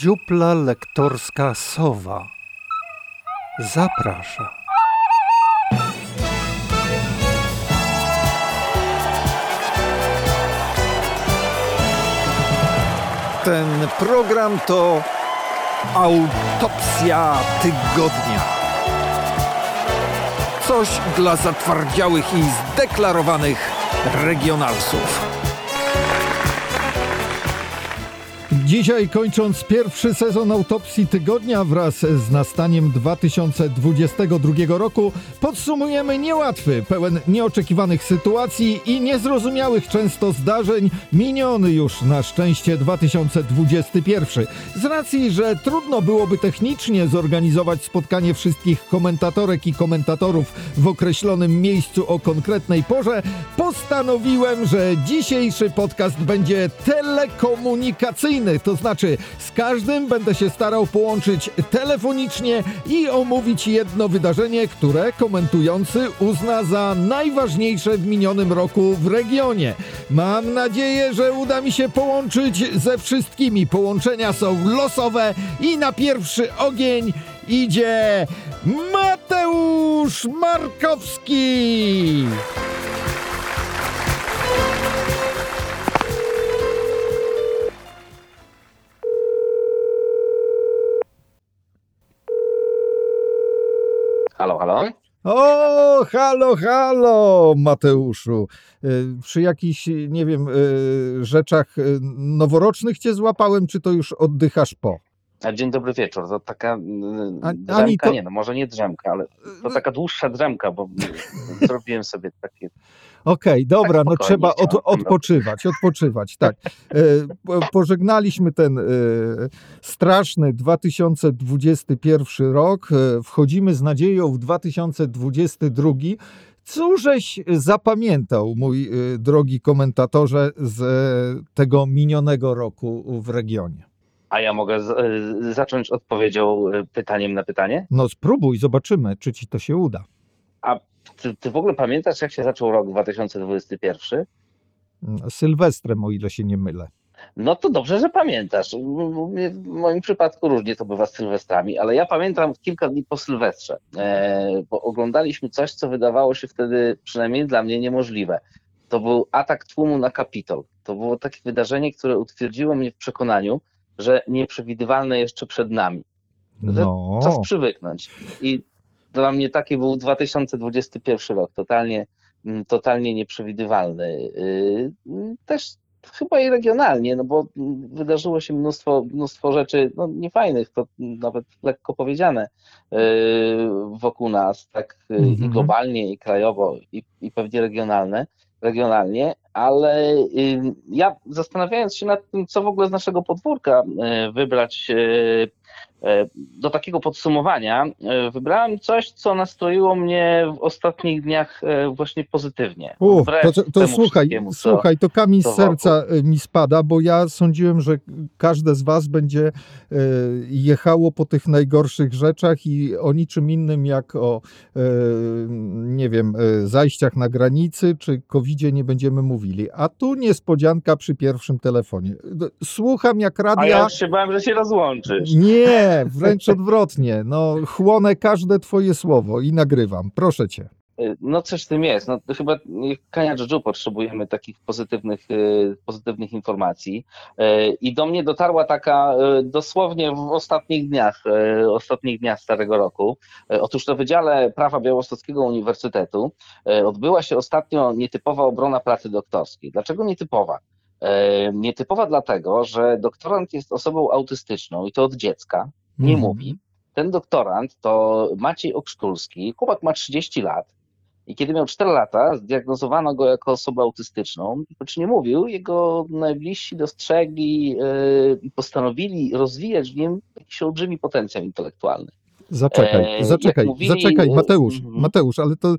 Dziupla lektorska sowa zaprasza. Ten program to autopsja tygodnia. Coś dla zatwardziałych i zdeklarowanych regionalsów. Dzisiaj kończąc pierwszy sezon autopsji tygodnia wraz z nastaniem 2022 roku podsumujemy niełatwy, pełen nieoczekiwanych sytuacji i niezrozumiałych często zdarzeń miniony już na szczęście 2021. Z racji, że trudno byłoby technicznie zorganizować spotkanie wszystkich komentatorek i komentatorów w określonym miejscu o konkretnej porze, postanowiłem, że dzisiejszy podcast będzie telekomunikacyjny to znaczy z każdym będę się starał połączyć telefonicznie i omówić jedno wydarzenie, które komentujący uzna za najważniejsze w minionym roku w regionie. Mam nadzieję, że uda mi się połączyć ze wszystkimi. Połączenia są losowe i na pierwszy ogień idzie Mateusz Markowski. Halo, halo? O, halo, halo, Mateuszu. E, przy jakichś, nie wiem, e, rzeczach e, noworocznych cię złapałem, czy to już oddychasz po? A dzień dobry wieczór. To taka A, drzemka, to... nie no, może nie drzemka, ale to taka dłuższa drzemka, bo zrobiłem sobie takie Okej, okay, dobra, tak no trzeba od, odpoczywać, odpoczywać, tak. E, pożegnaliśmy ten e, straszny 2021 rok, e, wchodzimy z nadzieją w 2022. Cóżeś zapamiętał, mój drogi komentatorze, z tego minionego roku w regionie? A ja mogę z, zacząć odpowiedzią pytaniem na pytanie? No spróbuj, zobaczymy, czy ci to się uda. A ty, ty w ogóle pamiętasz, jak się zaczął rok 2021? Sylwestrem, o ile się nie mylę. No to dobrze, że pamiętasz. W moim przypadku różnie to bywa z Sylwestrami, ale ja pamiętam kilka dni po Sylwestrze, e, bo oglądaliśmy coś, co wydawało się wtedy przynajmniej dla mnie niemożliwe. To był atak tłumu na Kapitol. To było takie wydarzenie, które utwierdziło mnie w przekonaniu, że nieprzewidywalne jeszcze przed nami. No. Czas przywyknąć. I dla mnie taki był 2021 rok, totalnie, mm, totalnie nieprzewidywalny. Y, też chyba i regionalnie, no bo wydarzyło się mnóstwo, mnóstwo rzeczy no, niefajnych, to nawet lekko powiedziane y, wokół nas, tak mm -hmm. i mhm. globalnie, i krajowo, i, i pewnie regionalne, regionalnie, ale ja zastanawiając się nad tym, co w ogóle z naszego podwórka y, wybrać E, do takiego podsumowania e, wybrałem coś, co nastroiło mnie w ostatnich dniach e, właśnie pozytywnie. U, to, to słuchaj, słuchaj, to kamień z serca mi spada, bo ja sądziłem, że każde z was będzie jechało po tych najgorszych rzeczach i o niczym innym jak o, nie wiem, zajściach na granicy czy covidzie nie będziemy mówili. A tu niespodzianka przy pierwszym telefonie. Słucham jak radia... A ja już się bałem, że się rozłączysz. Nie, wręcz odwrotnie. No, chłonę każde twoje słowo i nagrywam. Proszę cię. No coś w tym jest. No, chyba Kania Dżdżu potrzebujemy takich pozytywnych, y, pozytywnych informacji. Y, I do mnie dotarła taka y, dosłownie w ostatnich dniach, ostatnich dniach Starego Roku. Otóż na Wydziale Prawa Białostockiego Uniwersytetu odbyła się ostatnio nietypowa obrona pracy doktorskiej. Dlaczego nietypowa? Nietypowa dlatego, że doktorant jest osobą autystyczną i to od dziecka nie mm. mówi. Ten doktorant to Maciej Okrztulski. Chłopak ma 30 lat. I kiedy miał 4 lata, zdiagnozowano go jako osobę autystyczną. Choć nie mówił, jego najbliżsi dostrzegli yy, i postanowili rozwijać w nim jakiś olbrzymi potencjał intelektualny. Zaczekaj, e, zaczekaj, mówili, zaczekaj, e, Mateusz, mm Mateusz, ale to,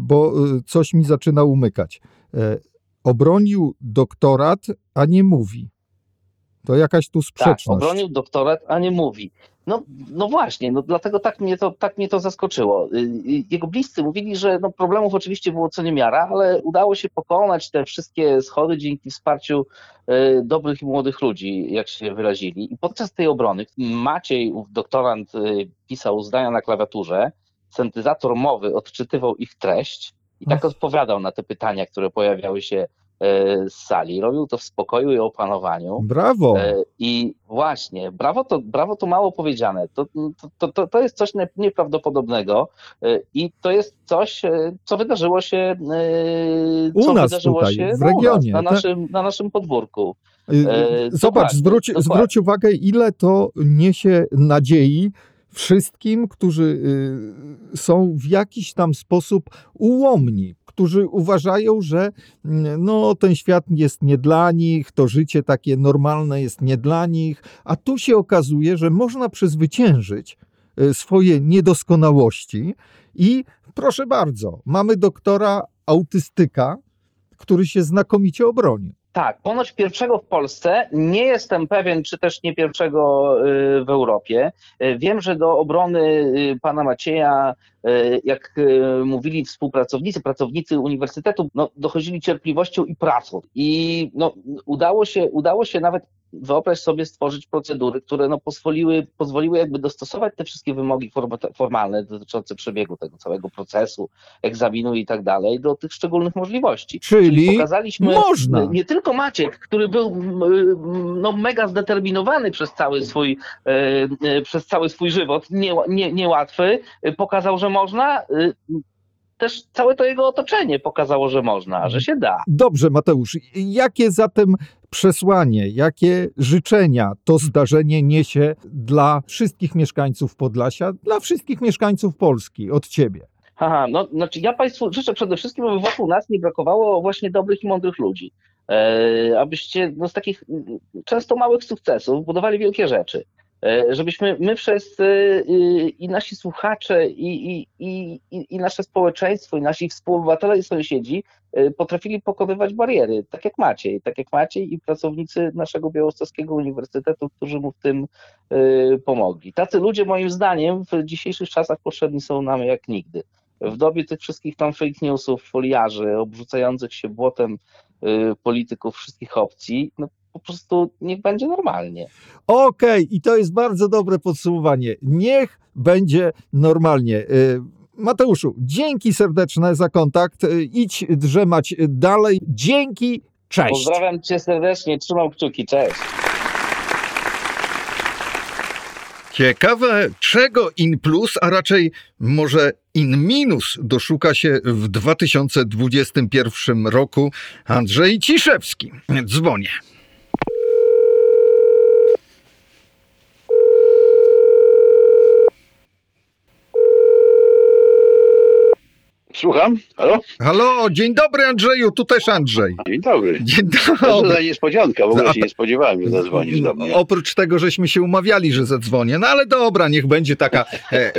bo coś mi zaczyna umykać. Obronił doktorat, a nie mówi. To jakaś tu Tak, sprzeczność. obronił doktorat, a nie mówi. No, no właśnie, no dlatego tak mnie, to, tak mnie to zaskoczyło. Y, y, Jego bliscy mówili, że no problemów oczywiście było co niemiara, ale udało się pokonać te wszystkie schody dzięki wsparciu y, dobrych i młodych ludzi, jak się wyrazili. I podczas tej obrony Maciej, doktorant, pisał zdania na klawiaturze, syntezator mowy odczytywał ich treść i tak odpowiadał na te pytania, które pojawiały się y, z sali. Robił to w spokoju i opanowaniu. Brawo. E, I właśnie, brawo to, brawo to mało powiedziane. To, to, to, to jest coś nie- nieprawdopodobnego e, i to jest coś, e, co wydarzyło się, e, U co nas wydarzyło tutaj, się w no, u nas, regionie, na, tak? naszym, na naszym podwórku. E, Zobacz, dokładnie, zwróć, dokładnie. zwróć uwagę, ile to niesie nadziei wszystkim, którzy y, są w jakiś tam sposób ułomni, którzy uważają, że mm, no, ten świat jest nie dla nich, to życie takie normalne jest nie dla nich, a tu się okazuje, że można przezwyciężyć y, swoje niedoskonałości i proszę bardzo, mamy doktora autystyka, który się znakomicie obronił. Tak, ponoć pierwszego w Polsce, nie jestem pewien, czy też nie pierwszego y, w Europie. Y, Wiem, że do obrony y, pana Macieja, jak mówili współpracownicy, pracownicy uniwersytetu, no, dochodzili cierpliwością i pracą. I no, udało, się, udało się nawet, wyobraź sobie, stworzyć procedury, które no, pozwoliły, pozwoliły jakby dostosować te wszystkie wymogi forma- formalne dotyczące przebiegu tego całego procesu, egzaminu i tak dalej, do tych szczególnych możliwości. Czyli pokazaliśmy można. nie tylko Maciek, który był m, no, mega zdeterminowany przez cały swój, e, przez cały swój żywot, nie, nie, niełatwy, pokazał, że można. Też całe to jego otoczenie pokazało, że można, że się da. Dobrze, Mateusz. Jakie zatem przesłanie, jakie życzenia to zdarzenie niesie dla wszystkich mieszkańców Podlasia, dla wszystkich mieszkańców Polski od ciebie? Aha, no, znaczy ja Państwu życzę przede wszystkim, aby wokół nas nie brakowało właśnie dobrych i mądrych ludzi. E, abyście no, z takich często małych sukcesów budowali wielkie rzeczy. E, żebyśmy my wszyscy y, i nasi słuchacze, i, i, i, i nasze społeczeństwo, i nasi współobywatele i sąsiedzi y, potrafili pokonywać bariery, tak jak Maciej, tak jak Maciej i pracownicy naszego Białostockiego Uniwersytetu, którzy mu w tym y, pomogli. Tacy ludzie moim zdaniem w dzisiejszych czasach potrzebni są nam jak nigdy w dobie tych wszystkich tam fake newsów, foliarzy, obrzucających się błotem polityków wszystkich opcji, no po prostu niech będzie normalnie. Okej, i to jest bardzo dobre podsumowanie. Niech będzie normalnie. Y, Mateuszu, dzięki serdeczne za kontakt. Y, Idź drzemać dalej. Dzięki, cześć. Pozdrawiam cię serdecznie, trzymam kciuki, cześć. Ciekawe, czego in plus, a raczej może in minus doszuka się w 2021 roku Andrzej Ciszewski. Dzwonię. Słucham? Halo? Halo, dzień dobry Andrzeju, tu też Andrzej. Dzień dobry. Dzień To dobry. za niespodzianka, w ogóle No. się nie spodziewałem, że zadzwonisz do mnie. Oprócz tego, żeśmy się umawiali, że zadzwonię, no ale dobra, niech będzie taka e, e,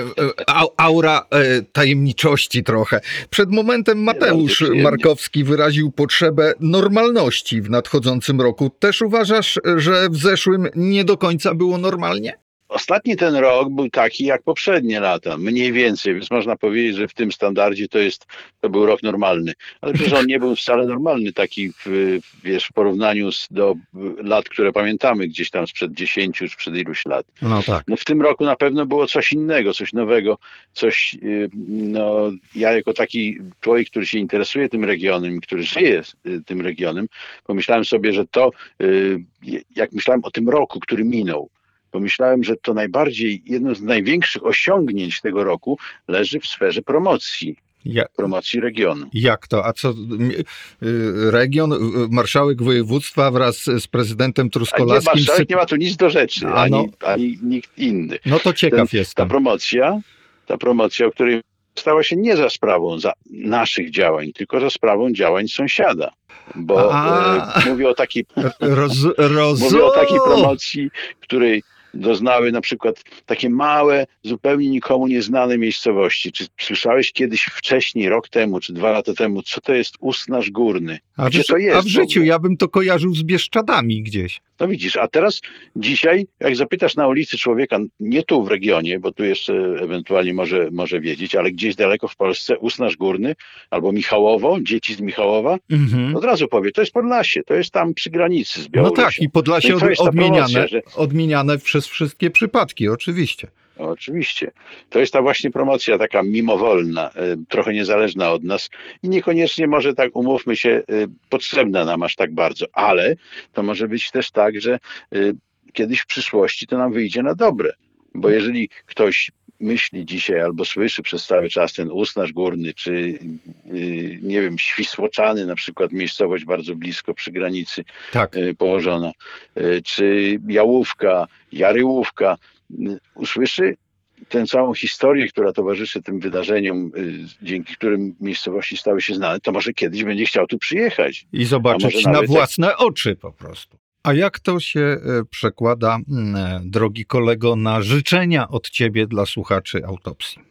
au- aura e, tajemniczości trochę. Przed momentem Mateusz. Markowski wyraził potrzebę normalności w nadchodzącym roku. Też uważasz, że w zeszłym nie do końca było normalnie? Ostatni ten rok był taki jak poprzednie lata, mniej więcej, więc można powiedzieć, że w tym standardzie to jest, to był rok normalny. Ale przecież on nie był wcale normalny, taki w, wiesz, w porównaniu z, do lat, które pamiętamy gdzieś tam sprzed 10 czy sprzed iluś lat. No tak. No w tym roku na pewno było coś innego, coś nowego, coś, y, no ja jako taki człowiek, który się interesuje tym regionem, który żyje y, tym regionem, pomyślałem sobie, że to, y, jak myślałem o tym roku, który minął, pomyślałem, że to najbardziej, jedno z największych osiągnięć tego roku leży w sferze promocji, Ja, promocji regionu. jak to? A co? y, Region, y, marszałek województwa wraz z prezydentem A nie, Truskolaskim. marszałek nie ma tu nic do rzeczy, A no. ani, ani nikt inny. No to ciekaw ten, jestem. ta promocja, ta promocja, o której stała się nie za sprawą za naszych działań, tylko za sprawą działań sąsiada. Bo e, mówię o takiej roz... Mówię o takiej promocji, której doznały na przykład takie małe, zupełnie nikomu nieznane miejscowości. Czy słyszałeś kiedyś wcześniej, rok temu, czy dwa lata temu, co to jest Usnaż Górny? A, Gdzie w, to jest a w życiu ja bym to kojarzył z Bieszczadami gdzieś. No widzisz, a teraz dzisiaj, jak zapytasz na ulicy człowieka, nie tu w regionie, bo tu jeszcze ewentualnie może, może wiedzieć, ale gdzieś daleko w Polsce, Usnaż Górny albo Michałowo, dzieci z Michałowa, Mhm. od razu powie, to jest Podlasie, to jest tam przy granicy z No Białorusią. tak, i Podlasie No i od, odmieniane, promocja, że- odmieniane przez wszystkie przypadki, oczywiście. No, Oczywiście. To jest ta właśnie promocja taka mimowolna, e, trochę niezależna od nas i niekoniecznie może tak, umówmy się, e, potrzebna nam aż tak bardzo, ale to może być też tak, że e, kiedyś w przyszłości to nam wyjdzie na dobre, bo jeżeli ktoś myśli dzisiaj albo słyszy przez cały czas ten Usnaż Górny, czy e, nie wiem, Świsłoczany na przykład, miejscowość bardzo blisko przy granicy, Tak. y, położona, y, czy Jałówka, Jaryłówka, y, usłyszy tę całą historię, która towarzyszy tym wydarzeniom, y, dzięki którym miejscowości stały się znane, to może kiedyś będzie chciał tu przyjechać. I zobaczyć na nawet jak- własne oczy po prostu. A jak to się e, przekłada, e, drogi kolego, na życzenia od ciebie dla słuchaczy autopsji?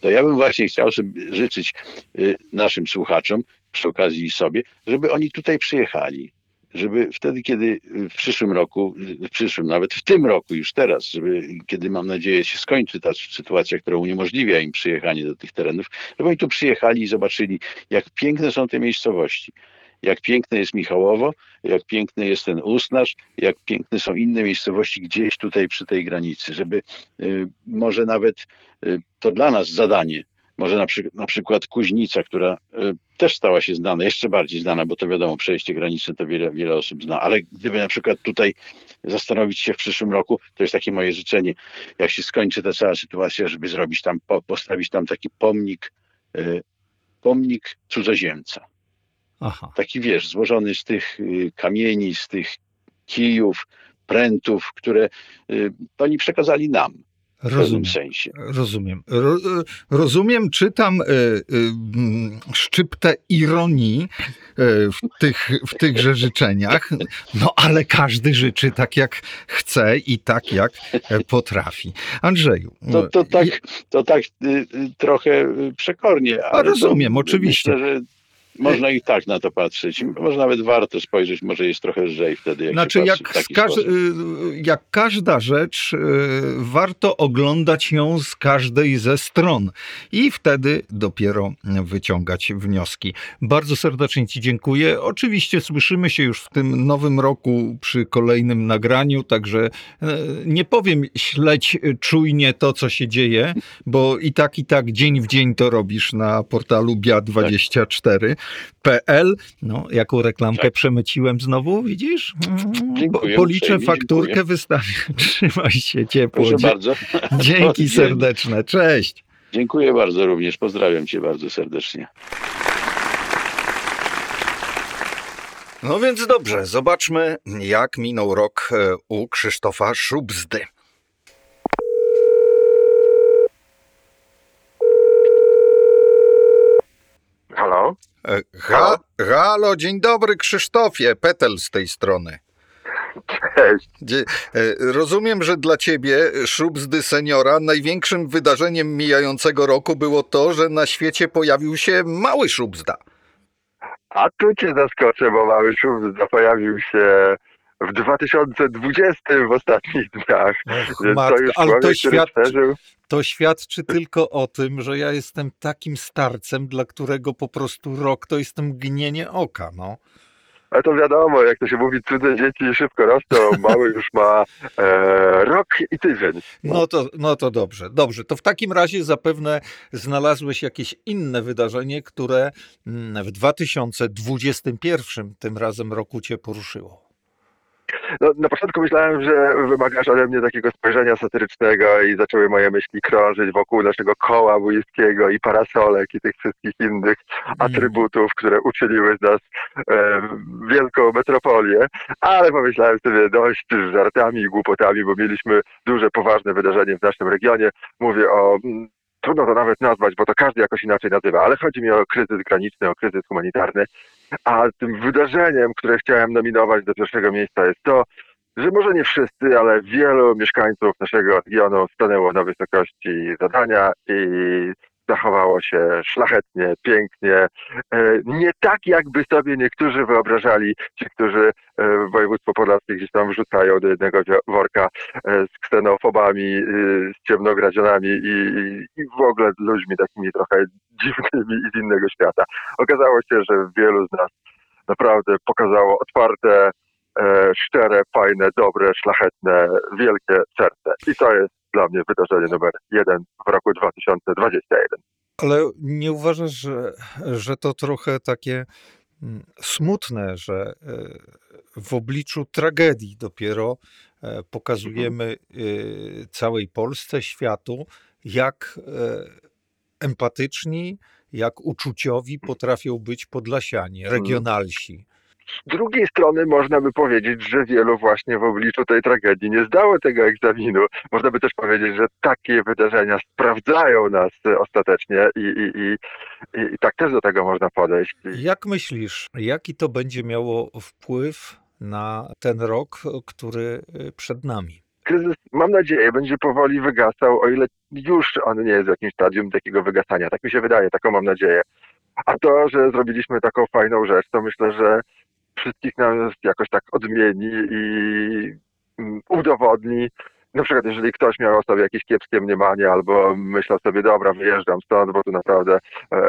To ja bym właśnie chciał sobie życzyć y, naszym słuchaczom, przy okazji sobie, żeby oni tutaj przyjechali. Żeby wtedy, kiedy w przyszłym roku, w przyszłym, nawet w tym roku, już teraz, żeby kiedy mam nadzieję się skończy ta sytuacja, która uniemożliwia im przyjechanie do tych terenów, żeby oni tu przyjechali i zobaczyli, jak piękne są te miejscowości. Jak piękne jest Michałowo, jak piękny jest ten Usnaż, jak piękne są inne miejscowości gdzieś tutaj przy tej granicy, żeby y, może nawet y, to dla nas zadanie, może na, przy, na przykład Kuźnica, która y, też stała się znana, jeszcze bardziej znana, bo to wiadomo, przejście granicy to wiele, wiele osób zna, ale gdyby na przykład tutaj zastanowić się w przyszłym roku, to jest takie moje życzenie, jak się skończy ta cała sytuacja, żeby zrobić tam, po, postawić tam taki pomnik, pomnik cudzoziemca. Aha. Taki wiesz, złożony z tych y, kamieni, z tych kijów, prętów, które y, oni przekazali nam Rozumiem. sensie. Rozumiem. Ro, e, rozumiem, czytam e, e, mm, szczyptę ironii w, tych, w tychże życzeniach, no ale każdy życzy tak jak chce i tak jak e, potrafi. Andrzeju. To, to tak, to tak y, y, trochę y, przekornie. Ale rozumiem, oczywiście. Myślę, że można i tak na to patrzeć. Może nawet warto spojrzeć, może jest trochę lżej wtedy, jak Znaczy, jak, każ- y, jak każda rzecz, y, warto oglądać ją z każdej ze stron i wtedy dopiero wyciągać wnioski. Bardzo serdecznie Ci dziękuję. Oczywiście słyszymy się już w tym nowym roku przy kolejnym nagraniu, także e, nie powiem śledź czujnie to, co się dzieje, bo i tak, i tak dzień w dzień to robisz na portalu bia24.pl. No, jaką reklamkę Tak. przemyciłem znowu, widzisz? Dziękuję Policzę uprzejmie, fakturkę, dziękuję. wystawię. Trzymaj się ciepło. Proszę Dzie- bardzo. Dzięki Dzięki. serdeczne. Cześć. Dziękuję bardzo również. Pozdrawiam Cię bardzo serdecznie. No więc dobrze, zobaczmy, jak minął rok e, u Krzysztofa Szubzdy. Halo? E, Ha, halo, dzień dobry Krzysztofie, Petel z tej strony. Cześć. Dzie- e, Rozumiem, że dla ciebie, Szubzdy seniora, największym wydarzeniem mijającego roku było to, że na świecie pojawił się mały Szubzda. A tu cię zaskoczę, bo mały szum pojawił się w 2020 w ostatnich dniach. Więc matko, to już ale to przeżył. To świadczy tylko o tym, że ja jestem takim starcem, dla którego po prostu rok to jest mgnienie oka, no. Ale to wiadomo, jak to się mówi, cudze dzieci szybko rosną. Mały już ma e, rok i tydzień. No to, no to dobrze, dobrze. To w takim razie zapewne znalazłeś jakieś inne wydarzenie, które mm, w 2021 tym razem roku cię poruszyło. No, na początku myślałem, że wymagasz ode mnie takiego spojrzenia satyrycznego i zaczęły moje myśli krążyć wokół naszego koła bójskiego i parasolek i tych wszystkich innych atrybutów, które uczyniły z nas e, wielką metropolię, ale pomyślałem sobie dość żartami i głupotami, bo mieliśmy duże, poważne wydarzenie w naszym regionie. Mówię o mm, Trudno to nawet nazwać, bo to każdy jakoś inaczej nazywa, ale chodzi mi o kryzys graniczny, o kryzys humanitarny. A tym wydarzeniem, które chciałem nominować do pierwszego miejsca jest to, że może nie wszyscy, ale wielu mieszkańców naszego regionu stanęło na wysokości zadania i zachowało się szlachetnie, pięknie. E, Nie tak, jakby sobie niektórzy wyobrażali, ci, którzy e, województwo podlaskie gdzieś tam wrzucają do jednego worka e, z ksenofobami, z ciemnogradzionami i, i, w ogóle ludźmi takimi trochę dziwnymi i z innego świata. Okazało się, że wielu z nas naprawdę pokazało otwarte, szczere, fajne, dobre, szlachetne, wielkie serce. I to jest dla mnie wydarzenie numer jeden w roku 2021. Ale nie uważasz, że, że to trochę takie mm, smutne, że e, w obliczu tragedii dopiero e, pokazujemy e, całej Polsce, światu, jak empatyczni, jak uczuciowi potrafią być podlasianie, regionalsi. Z drugiej strony można by powiedzieć, że wielu właśnie w obliczu tej tragedii nie zdało tego egzaminu. Można by też powiedzieć, że takie wydarzenia sprawdzają nas ostatecznie i, i, i, i, tak też do tego można podejść. Jak myślisz, jaki to będzie miało wpływ na ten rok, który e, przed nami? kryzys, mam nadzieję, będzie powoli wygasał, o ile już on nie jest w jakimś stadium takiego wygasania. Tak mi się wydaje, taką mam nadzieję. A to, że zrobiliśmy taką fajną rzecz, to myślę, że wszystkich nam jakoś tak odmieni i mm, udowodni. Na przykład, jeżeli ktoś miał o sobie jakieś kiepskie mniemanie albo myślał sobie, dobra, wyjeżdżam stąd, bo tu naprawdę e,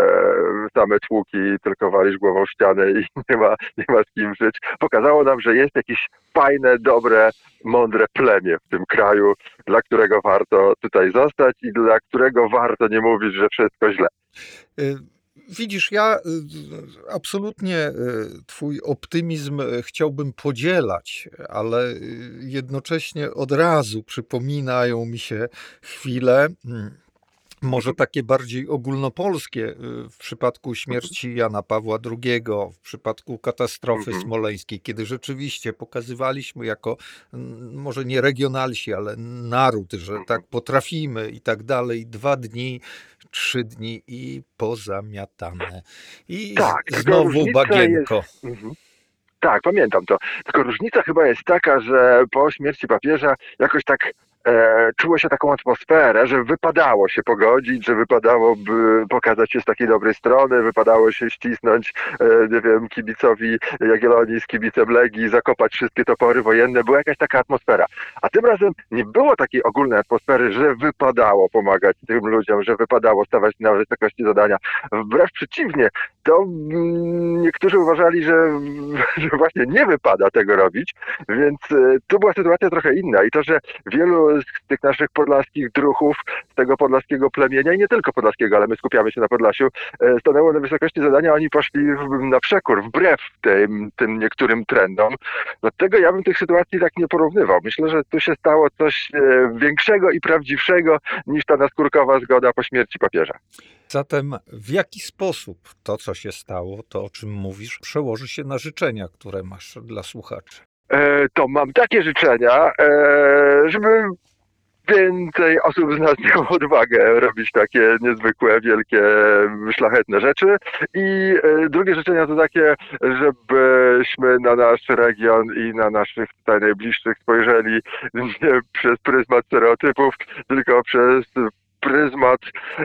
same tłuki, tylko walisz głową w ścianę i nie ma, nie ma z kim żyć. Pokazało nam, że jest jakieś fajne, dobre, mądre plemię w tym kraju, dla którego warto tutaj zostać i dla którego warto nie mówić, że wszystko źle. Y, Widzisz, ja y, absolutnie y, Twój optymizm y, chciałbym podzielać, ale jednocześnie od razu przypominają mi się chwile, mm, może takie bardziej ogólnopolskie, w przypadku śmierci Jana Pawła II, w przypadku katastrofy Mhm. smoleńskiej, kiedy rzeczywiście pokazywaliśmy jako, może nie regionalsi, ale naród, że tak potrafimy i tak dalej, dwa dni, trzy dni i pozamiatane. I Tak, znowu bagienko. Mhm. Tak, pamiętam to. Tylko różnica chyba jest taka, że po śmierci papieża jakoś tak czuło się taką atmosferę, że wypadało się pogodzić, że wypadało pokazać się z takiej dobrej strony, wypadało się ścisnąć, e, nie wiem, kibicowi Jagiellonii z kibicem Legii, zakopać wszystkie topory wojenne. Była jakaś taka atmosfera. A tym razem nie było takiej ogólnej atmosfery, że wypadało pomagać tym ludziom, że wypadało stawać na wysokości zadania. Wbrew przeciwnie, to mm, niektórzy uważali, że, że właśnie nie wypada tego robić, więc e, tu była sytuacja trochę inna i to, że wielu z tych naszych podlaskich druhów, z tego podlaskiego plemienia i nie tylko podlaskiego, ale my skupiamy się na Podlasiu, e, stanęło na wysokości zadania, oni poszli na przekór, wbrew tym, tym niektórym trendom. Dlatego ja bym tych sytuacji tak nie porównywał. Myślę, że tu się stało coś e, większego i prawdziwszego niż ta naskórkowa zgoda po śmierci papieża. Zatem w jaki sposób to, co się stało, to o czym mówisz, przełoży się na życzenia, które masz dla słuchaczy? E, to mam takie życzenia, e, żeby więcej osób z nas miało odwagę robić takie niezwykłe, wielkie, szlachetne rzeczy. I e, drugie życzenia to takie, żebyśmy na nasz region i na naszych tutaj najbliższych spojrzeli nie przez pryzmat stereotypów, tylko przez pryzmat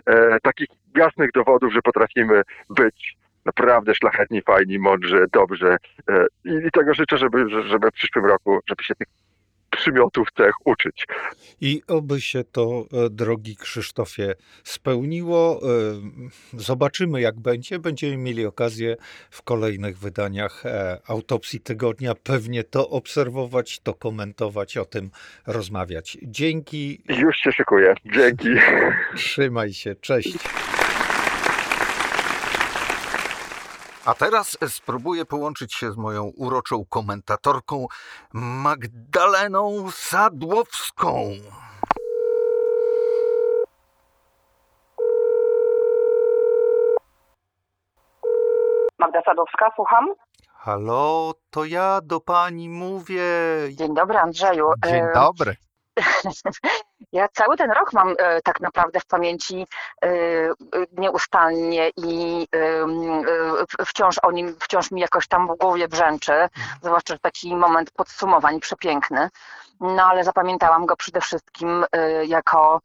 e, takich jasnych dowodów, że potrafimy być naprawdę szlachetni, fajni, mądrzy, dobrzy. E, I, tego życzę, żeby, że- żeby w przyszłym roku, żeby się tych przymiotów cech uczyć. I oby się to, e, drogi Krzysztofie, spełniło. E, Zobaczymy, jak będzie. Będziemy mieli okazję w kolejnych wydaniach e, Autopsji Tygodnia pewnie to obserwować, to komentować, o tym rozmawiać. Dzięki, Już się szykuję. Dzięki. trzymaj się, cześć. A teraz spróbuję połączyć się z moją uroczą komentatorką Magdaleną Sadłowską. Magda Sadowska, słucham. Halo, to ja do pani mówię. Dzień dobry, Andrzeju. Dzień dobry. Ja cały ten rok mam e, tak naprawdę w pamięci e, nieustannie i e, wciąż o nim, wciąż mi jakoś tam w głowie brzęczy, zwłaszcza że taki moment podsumowań przepiękny. No ale zapamiętałam go przede wszystkim e, jako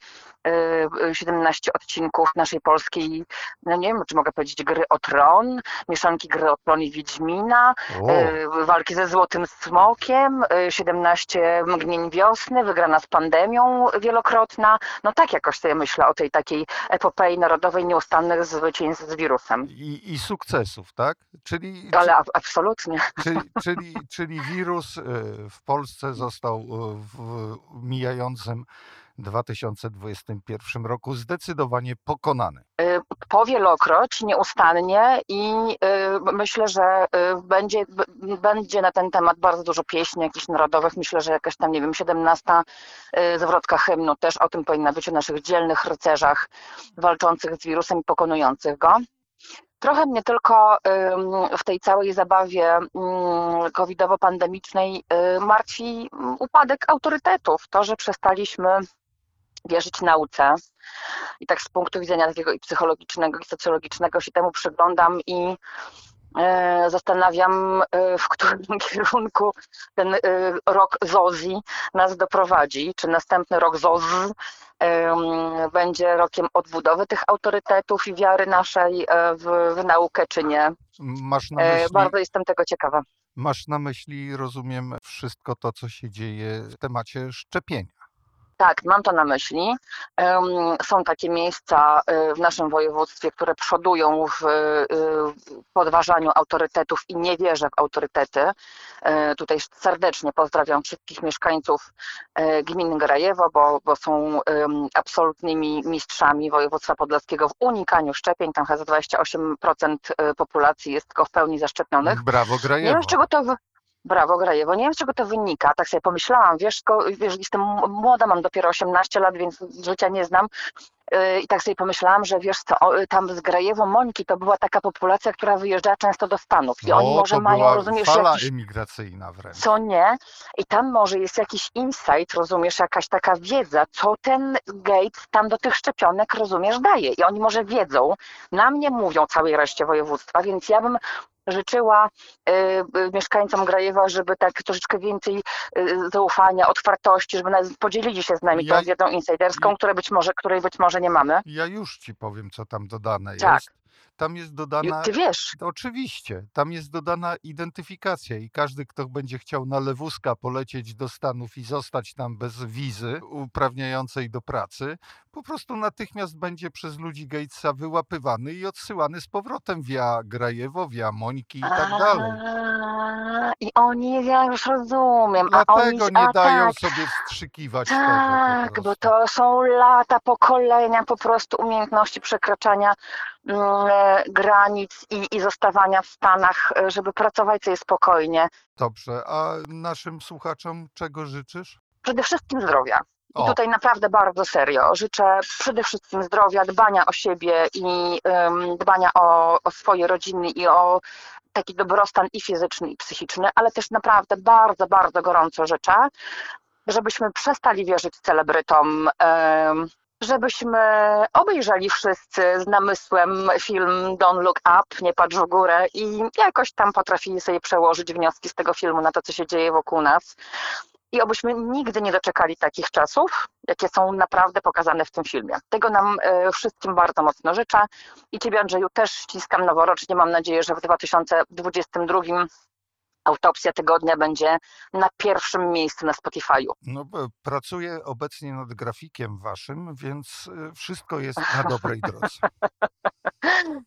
e, 17 odcinków naszej polskiej, no nie wiem, czy mogę powiedzieć gry o tron, mieszanki gry o tron i Wiedźmina, O, walki ze Złotym Smokiem, e, 17 mgnień wiosny, wygrana z pandemią wielokrotna. No tak jakoś sobie myślę o tej takiej epopei narodowej nieustannych zwycięstw z wirusem. i, i sukcesów, tak? Czyli, Ale absolutnie. czyli, czyli, czyli wirus w Polsce został w mijającym 2021 roku zdecydowanie pokonany. Y, Powielokroć, nieustannie i y, myślę, że y, będzie, będzie na ten temat bardzo dużo pieśni jakichś narodowych. Myślę, że jakaś tam, nie wiem, 17 y, zwrotka hymnu też o tym powinna być, o naszych dzielnych rycerzach walczących z wirusem i pokonujących go. Trochę mnie tylko w tej całej zabawie covidowo-pandemicznej y, martwi mm, upadek autorytetów. To, że przestaliśmy wierzyć nauce. I tak z punktu widzenia takiego i psychologicznego, i socjologicznego się temu przyglądam i zastanawiam, e, w którym kierunku ten e, rok Zozi nas doprowadzi. Czy następny rok Zoz będzie rokiem odbudowy tych autorytetów i wiary naszej e, w, w naukę, czy nie. E, myśli, Bardzo jestem tego ciekawa. masz na myśli, rozumiem, wszystko to, co się dzieje w temacie szczepienia. Tak, mam to na myśli. Są takie miejsca y, w naszym województwie, które przodują w y, podważaniu autorytetów i nie wierzę w autorytety. E, Tutaj serdecznie pozdrawiam wszystkich mieszkańców e, gminy Grajewo, bo, bo są absolutnymi mistrzami województwa podlaskiego w unikaniu szczepień. Tam chyba 28% populacji jest tylko w pełni zaszczepionych. Brawo, Nie Grajewo. wiem, z czego to. Brawo, Grajewo. Nie wiem, z czego to wynika. Tak sobie pomyślałam, wiesz, ko- wiesz jestem młoda, mam dopiero 18 lat, więc życia nie znam. Yy, I tak sobie pomyślałam, że wiesz co, o, tam z Grajewo Mońki to była taka populacja, która wyjeżdżała często do Stanów. I oni No, może to mają, rozumiesz, fala jakiś emigracyjna wręcz. co nie. I tam może jest jakiś insight, rozumiesz, jakaś taka wiedza, co ten Gates tam do tych szczepionek, rozumiesz, daje. I oni może wiedzą, na mnie mówią całej reszcie województwa, więc ja bym życzyła y, y, mieszkańcom Grajewa, żeby tak troszeczkę więcej y, zaufania, otwartości, żeby podzielili się z nami Ja- tą wiedzą insiderską, ja- być może, której być może nie mamy. Ja już ci powiem, co tam dodane Tak. jest. Tam jest dodana. ty wiesz, Oczywiście, tam jest dodana identyfikacja i każdy, kto będzie chciał na lewuska polecieć do Stanów i zostać tam bez wizy uprawniającej do pracy, po prostu natychmiast będzie przez ludzi Gatesa wyłapywany i odsyłany z powrotem via Grajewo, via Mońki i tak dalej. I oni, ja już rozumiem, Dlatego nie dają sobie wstrzykiwać Tak, tego. bo to są lata, pokolenia po prostu umiejętności przekraczania granic i, i zostawania w Stanach, e, żeby pracować sobie spokojnie. Dobrze, a naszym słuchaczom czego życzysz? Przede wszystkim zdrowia. I O. tutaj naprawdę bardzo serio. Życzę przede wszystkim zdrowia, dbania o siebie i em, dbania o, o swoje rodziny i o taki dobrostan i fizyczny, i psychiczny, ale też naprawdę bardzo, bardzo gorąco życzę, żebyśmy przestali wierzyć celebrytom, em, żebyśmy obejrzeli wszyscy z namysłem film Don't Look Up, nie patrz w górę i jakoś tam potrafili sobie przełożyć wnioski z tego filmu na to, co się dzieje wokół nas. I obyśmy nigdy nie doczekali takich czasów, jakie są naprawdę pokazane w tym filmie. Tego nam e, wszystkim bardzo mocno życzę. I Ciebie, Andrzeju, też ściskam noworocznie. Mam nadzieję, że w 2022 autopsja tygodnia będzie na pierwszym miejscu na Spotify'u. No, bo pracuję obecnie nad grafikiem waszym, więc y, wszystko jest na dobrej drodze.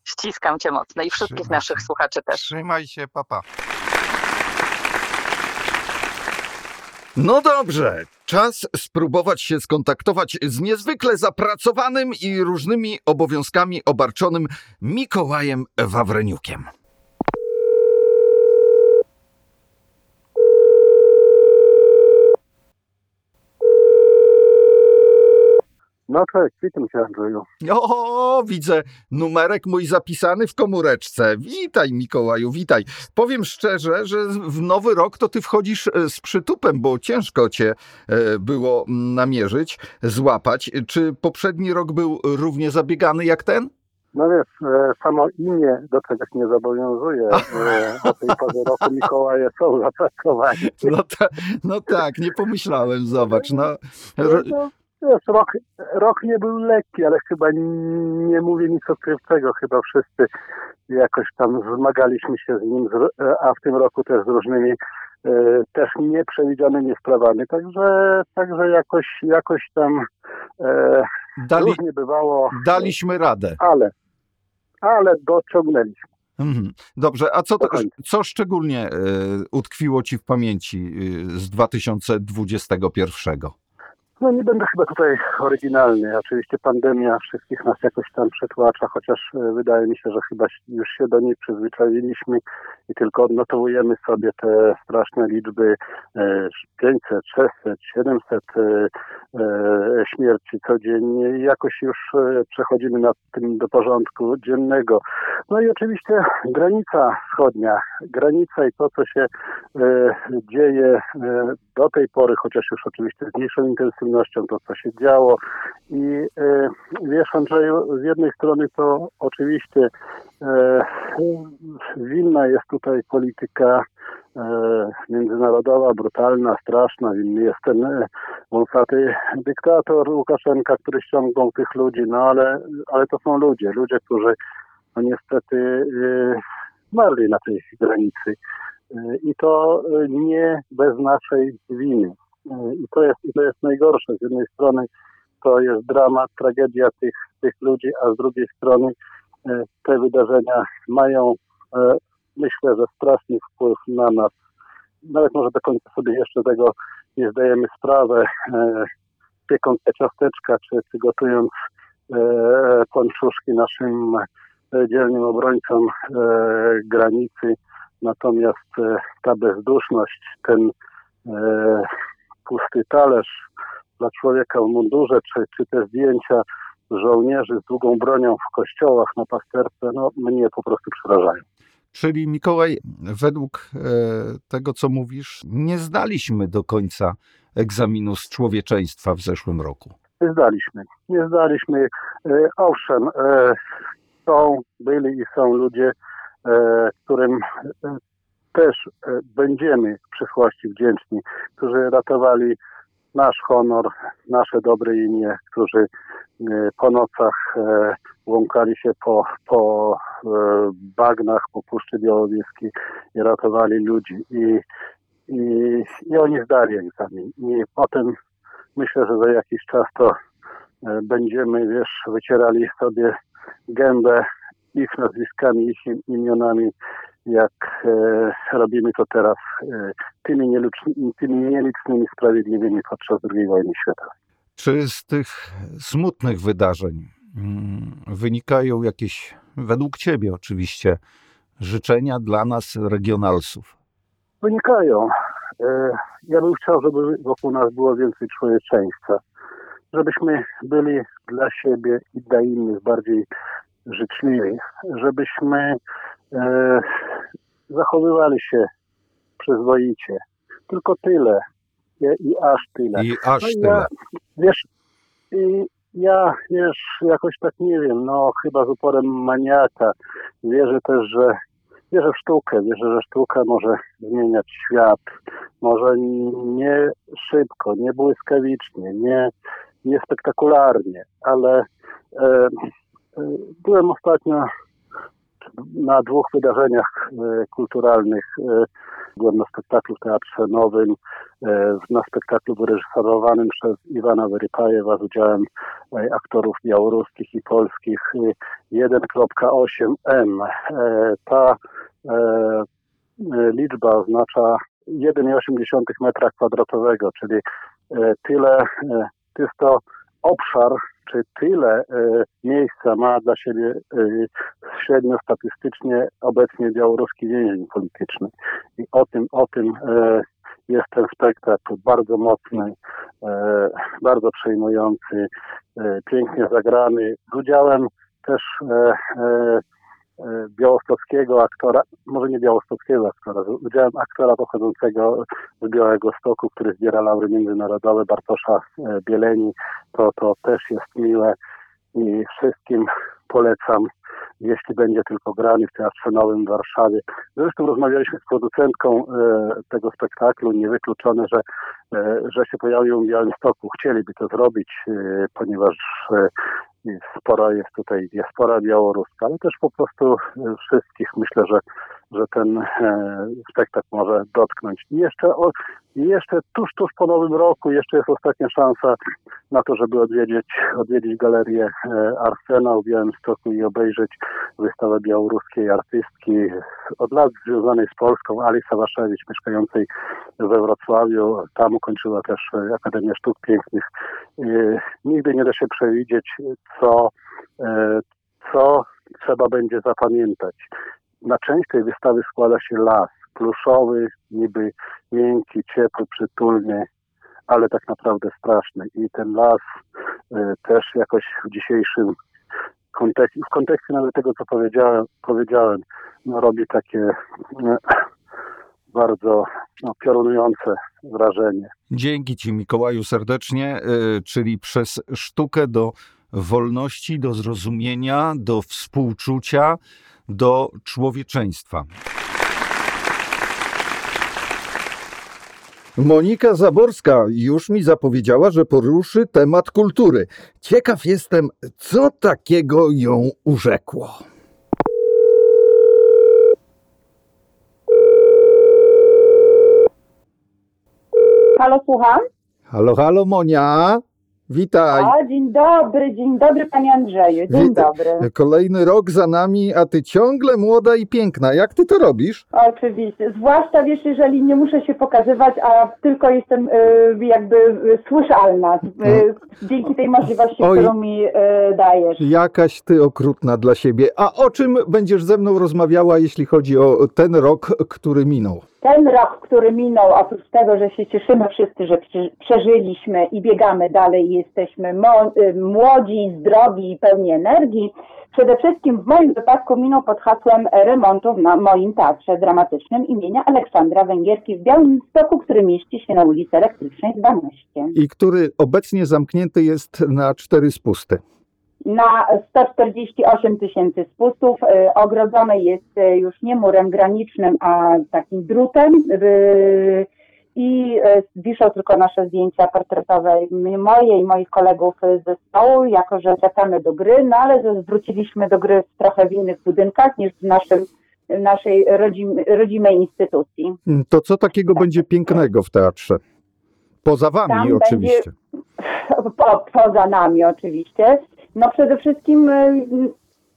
Ściskam Cię mocno i wszystkich Trzymaj naszych się. słuchaczy też. Trzymaj się, papa. No dobrze, czas spróbować się skontaktować z niezwykle zapracowanym i różnymi obowiązkami obarczonym Mikołajem Wawreniukiem. No cześć, witam cię Andrzeju. O, widzę numerek mój zapisany w komóreczce. Witaj Mikołaju, witaj. Powiem szczerze, że w nowy rok to ty wchodzisz e, z przytupem, bo ciężko cię e, było namierzyć, złapać. Czy poprzedni rok był równie zabiegany jak ten? No wiesz, e, samo imię do czegoś nie zobowiązuje. Do tej pory roku Mikołaje są zapracowani. No, ta, no tak, nie pomyślałem, zobacz. No, No, wiesz, rok, rok nie był lekki, ale chyba nie mówię nic odkrywczego. Chyba wszyscy jakoś tam zmagaliśmy się z nim, a w tym roku też z różnymi e, też nieprzewidzianymi sprawami. Także, także jakoś, jakoś tam e, dali, różnie bywało, daliśmy radę. ale, ale dociągnęliśmy. Mhm. Dobrze, a co, końca. co szczególnie e, utkwiło ci w pamięci e, z 2021? No nie będę chyba tutaj oryginalny. Oczywiście pandemia wszystkich nas jakoś tam przetłacza, chociaż e, wydaje mi się, że chyba już się do niej przyzwyczailiśmy i tylko odnotowujemy sobie te straszne liczby e, 500, 600, 700 e, e, śmierci codziennie i jakoś już e, przechodzimy nad tym do porządku dziennego. No i oczywiście granica wschodnia, granica i to, co się e, dzieje do tej pory, chociaż już oczywiście z mniejszą intensywnością, to co się działo. I e, wiesz, Andrzeju, z jednej strony to oczywiście e, winna jest tutaj polityka e, międzynarodowa, brutalna, straszna. Winny jest ten wąsaty dyktator Łukaszenka, który ściągnął tych ludzi, no ale, ale to są ludzie, ludzie, którzy no niestety zmarli na tej granicy. I to nie bez naszej winy. E, I to jest, to jest najgorsze. Z jednej strony to jest dramat, tragedia tych, tych ludzi, a z drugiej strony e, te wydarzenia mają, e, myślę, że straszny wpływ na nas. Nawet może do końca sobie jeszcze tego nie zdajemy sprawy, e, piekąc te ciasteczka, czy, czy gotując pączuszki naszym dzielnym obrońcom granicy. Natomiast ta bezduszność, ten pusty talerz dla człowieka w mundurze, czy, czy te zdjęcia żołnierzy z długą bronią w kościołach na pasterce, no mnie po prostu przerażają. Czyli Mikołaj, według e, tego, co mówisz, nie zdaliśmy do końca egzaminu z człowieczeństwa w zeszłym roku. Nie zdaliśmy. Nie zdaliśmy. E, owszem, e, są, byli i są ludzie, którym też e, będziemy w przyszłości wdzięczni, którzy ratowali nasz honor, nasze dobre imię, którzy e, po nocach e, łąkali się po, po bagnach, po Puszczy Białowieskiej i ratowali ludzi. I, i, I oni zdali egzamin. I potem myślę, że za jakiś czas to będziemy, wiesz, wycierali sobie gębę ich nazwiskami, ich im- imionami, jak e, robimy to teraz e, tymi, tymi nielicznymi sprawiedliwymi podczas II wojny światowej. Czy z tych smutnych wydarzeń mm, wynikają jakieś, według Ciebie oczywiście, życzenia dla nas, regionalsów? Wynikają. E, ja bym chciał, żeby wokół nas było więcej człowieczeństwa, żebyśmy byli dla siebie i dla innych bardziej życzliwi, żebyśmy e, zachowywali się przyzwoicie. Tylko tyle i, i aż tyle. I aż No tyle. Ja, wiesz, i ja, wiesz, jakoś tak nie wiem, no chyba z uporem maniaka wierzę też, że wierzę w sztukę, wierzę, że sztuka może zmieniać świat, może nie szybko, nie błyskawicznie, nie, nie spektakularnie, ale e, e, byłem ostatnio na dwóch wydarzeniach e, kulturalnych. E, byłem na spektaklu w Teatrze Nowym, e, na spektaklu wyreżyserowanym przez Iwana Werypajewa z udziałem aktorów białoruskich i polskich e, 1.8M. E, Ta liczba oznacza 1,8 metra kwadratowego, czyli tyle, e, to jest to obszar, czy tyle e, miejsca ma dla siebie e, średnio statystycznie obecnie białoruski więzień polityczny. I o tym, o tym e, jest ten spektakl bardzo mocny, bardzo przejmujący, pięknie zagrany, z udziałem też białostockiego aktora, może nie białostockiego aktora, z udziałem aktora pochodzącego z Białego Stoku, który zbiera laury międzynarodowe, Bartosza Bieleni. To, to też jest miłe i wszystkim polecam, jeśli będzie tylko grany w Teatrze Nowym w Warszawie. Zresztą rozmawialiśmy z producentką e, tego spektaklu, niewykluczone, że, e, że się pojawił w Białymstoku. Chcieliby to zrobić, e, ponieważ e, spora jest tutaj diaspora białoruska, ale też po prostu e, wszystkich. Myślę, że, że ten e, spektakl może dotknąć. I jeszcze, o, jeszcze tuż, tuż po nowym roku jeszcze jest ostatnia szansa na to, żeby odwiedzić, odwiedzić galerię e, Arsenał w Białymstoku i obejrzeć wystawę białoruskiej artystki od lat związanej z Polską, Alisa Waszewicz, mieszkającej we Wrocławiu. Tam ukończyła też Akademię Sztuk Pięknych. Nigdy nie da się przewidzieć, co, e, co trzeba będzie zapamiętać. Na część tej wystawy składa się las, pluszowy, niby miękki, ciepły, przytulny, ale tak naprawdę straszny. I ten las e, też jakoś w dzisiejszym kontekście, w kontekście nawet tego, co powiedziałem, powiedziałem no, robi takie no, bardzo no, piorunujące wrażenie. Dzięki Ci, Mikołaju, serdecznie, y, czyli przez sztukę do wolności, do zrozumienia, do współczucia, do człowieczeństwa. Monika Zaborska już mi zapowiedziała, że poruszy temat kultury. Ciekaw jestem, co takiego ją urzekło. Halo, słucham? Halo, halo, Monia. Witaj. A, dzień dobry, dzień dobry panie Andrzeju, dzień dobry. Kolejny rok za nami, a ty ciągle młoda i piękna. Jak ty to robisz? Oczywiście, zwłaszcza wiesz, jeżeli nie muszę się pokazywać, a tylko jestem y, jakby y, słyszalna y, dzięki tej możliwości, Oj. którą mi y, dajesz. Jakaś ty okrutna dla siebie. A o czym będziesz ze mną rozmawiała, jeśli chodzi o ten rok, który minął? Ten rok, który minął, oprócz tego, że się cieszymy wszyscy, że prze- przeżyliśmy i biegamy dalej i jesteśmy y, młodzi, zdrowi i pełni energii, przede wszystkim w moim wypadku minął pod hasłem remontu na moim teatrze dramatycznym imienia Aleksandra Węgierki w Białymstoku, który mieści się na ulicy Elektrycznej 12. I który obecnie zamknięty jest na cztery spusty. Na 148 tysięcy spustów. Y, Ogrodzone jest y, już nie murem granicznym, a takim drutem. y, I wiszą tylko nasze zdjęcia portretowe moje i moich kolegów z zespołu, jako że wracamy do gry, no ale że wróciliśmy do gry w trochę w innych budynkach niż w naszym, naszej rodzim, rodzimej instytucji. To co takiego będzie pięknego w teatrze? Poza wami Tam będzie- oczywiście. po, poza nami oczywiście. No przede wszystkim y,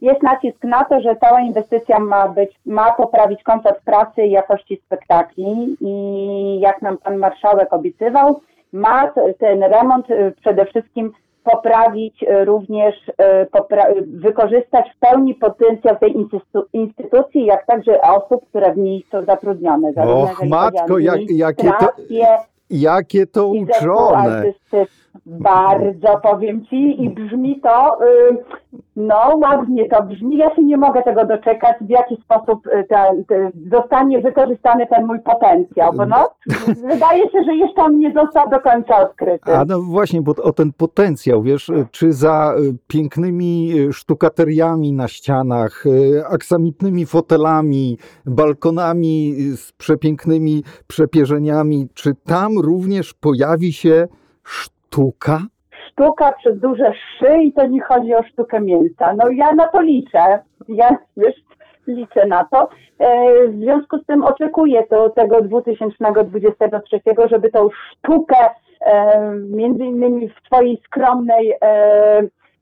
jest nacisk na to, że cała inwestycja ma być, ma poprawić komfort pracy i jakości spektakli i jak nam pan marszałek obiecywał, ma ten remont y, przede wszystkim poprawić y, również, popra- wykorzystać w pełni potencjał tej instytu- instytucji, jak także osób, które w niej są zatrudnione. zarówno Och, matko, jak- jakie to- Jakie to uczone. Bardzo powiem ci i brzmi to, y, no ładnie to brzmi, ja się nie mogę tego doczekać, w jaki sposób y, zostanie wykorzystany ten mój potencjał, bo no, wydaje się, że jeszcze on nie został do końca odkryty. A no właśnie, bo o ten potencjał, wiesz, czy za y, pięknymi sztukateriami na ścianach, aksamitnymi fotelami, balkonami z przepięknymi przepierzeniami, czy tam również pojawi się sztuka? Sztuka przez duże szy i to nie chodzi o sztukę mięsa. No ja na to liczę, ja wiesz, liczę na to. E, w związku z tym oczekuję to, tego 2023, żeby tą sztukę e, między innymi w twojej skromnej e,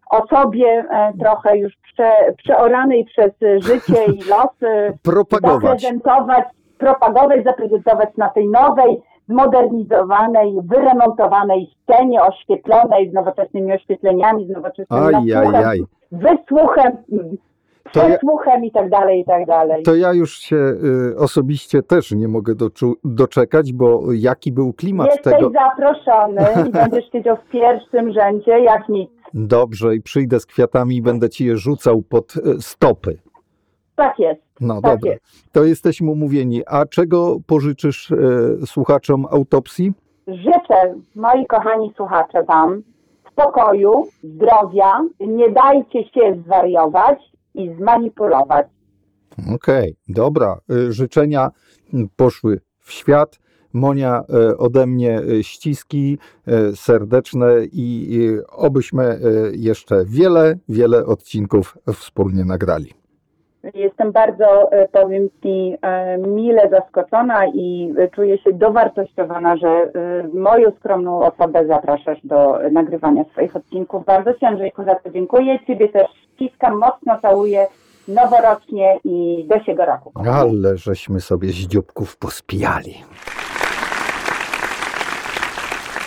osobie trochę już prze, przeoranej przez życie i los e, Propagować. zaprezentować, propagować, zaprezentować na tej nowej, zmodernizowanej, wyremontowanej scenie, oświetlonej z nowoczesnymi oświetleniami, z nowoczesnym Aj, nasłuchem, aj. wysłuchem, ja- i tak dalej, i tak dalej. To ja już się y, osobiście też nie mogę doczu- doczekać, bo jaki był klimat Jesteś tego. zaproszony i będziesz siedział w pierwszym rzędzie, jak nic. Dobrze, i przyjdę z kwiatami i będę ci je rzucał pod y, stopy. Tak jest. No Tak dobra, jest. to jesteśmy umówieni. A czego pożyczysz y, słuchaczom autopsji? Życzę, moi kochani słuchacze, Wam spokoju, zdrowia, nie dajcie się zwariować i zmanipulować. Okej, dobra. Y, Życzenia poszły w świat. Monia, y, ode mnie y, ściski serdeczne i obyśmy jeszcze wiele, wiele odcinków wspólnie nagrali. Jestem bardzo, e, powiem Ci, e, mile zaskoczona i e, czuję się dowartościowana, że moją skromną osobę zapraszasz do nagrywania swoich odcinków. Bardzo Ci, Andrzejku, za to dziękuję. Ciebie też ściskam, mocno całuję noworocznie i do siego roku. Ale żeśmy sobie z dzióbków pospijali.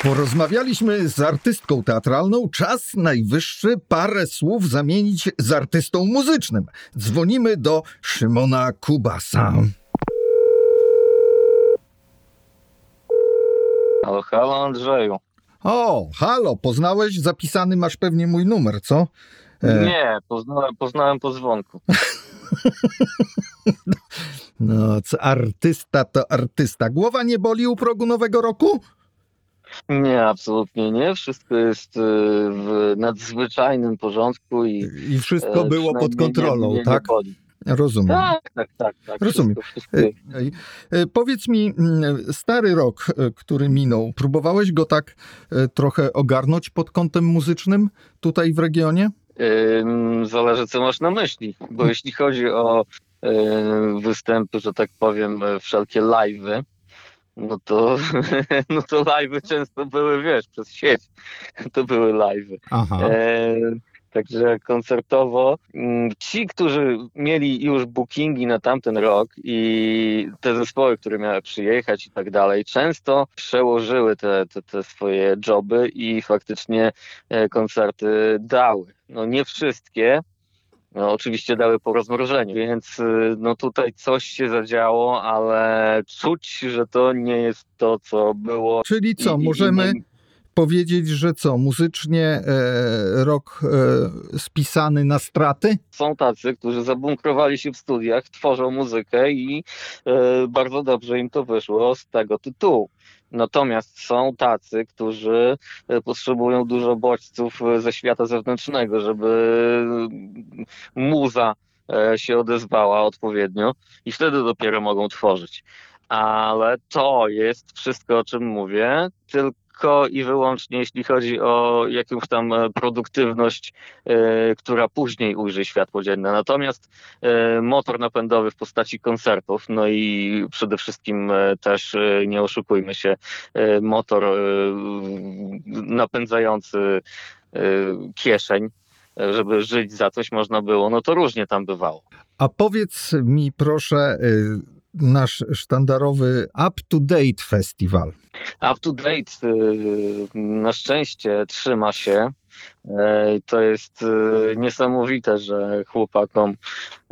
Porozmawialiśmy z artystką teatralną. Czas najwyższy parę słów zamienić z artystą muzycznym. Dzwonimy do Szymona Kubasa. Halo, halo Andrzeju. O, halo, poznałeś? Zapisany masz pewnie mój numer, co? E, Nie, poznałem, poznałem po dzwonku. No, co artysta to artysta. Głowa nie boli u progu nowego roku? Nie, absolutnie nie. Wszystko jest y, w nadzwyczajnym porządku i I wszystko e, było pod kontrolą, nie, nie, tak? Nie boli. Rozumiem. tak, tak, tak, tak. Rozumiem. Wszystko, wszystko. E, e, Powiedz mi, mm, stary rok, który minął, próbowałeś go tak trochę ogarnąć pod kątem muzycznym tutaj w regionie? Zależy, co masz na myśli, bo jeśli chodzi o występy, że tak powiem, wszelkie live'y, no to, no to live'y często były, wiesz, przez sieć to były live'y. E, Także koncertowo mm, ci, którzy mieli już bookingi na tamten rok i te zespoły, które miały przyjechać i tak dalej, często przełożyły te, te, te swoje joby i faktycznie e, koncerty dały. No nie wszystkie, no, oczywiście dały po rozmrożeniu, więc y, no tutaj coś się zadziało, ale czuć, że to nie jest to, co było. Czyli co, I- i- możemy i- powiedzieć, że co, muzycznie e, rok e, spisany na straty? są tacy, którzy zabunkrowali się w studiach, tworzą muzykę i e, bardzo dobrze im to wyszło z tego tytułu. Natomiast są tacy, którzy e, potrzebują dużo bodźców e, ze świata zewnętrznego, żeby mm, muza e, się odezwała odpowiednio i wtedy dopiero mogą tworzyć. Ale to jest wszystko, o czym mówię, tylko i wyłącznie jeśli chodzi o jakąś tam e, produktywność e, która później ujrzy światło dzienne. Natomiast e, motor napędowy w postaci koncertów, no i przede wszystkim też, nie oszukujmy się, motor napędzający kieszeń, żeby żyć za coś można było, no to różnie tam bywało. A powiedz mi proszę, nasz sztandarowy Up to Date Festival. Up to date y, na szczęście trzyma się. E, To jest y, niesamowite, że chłopakom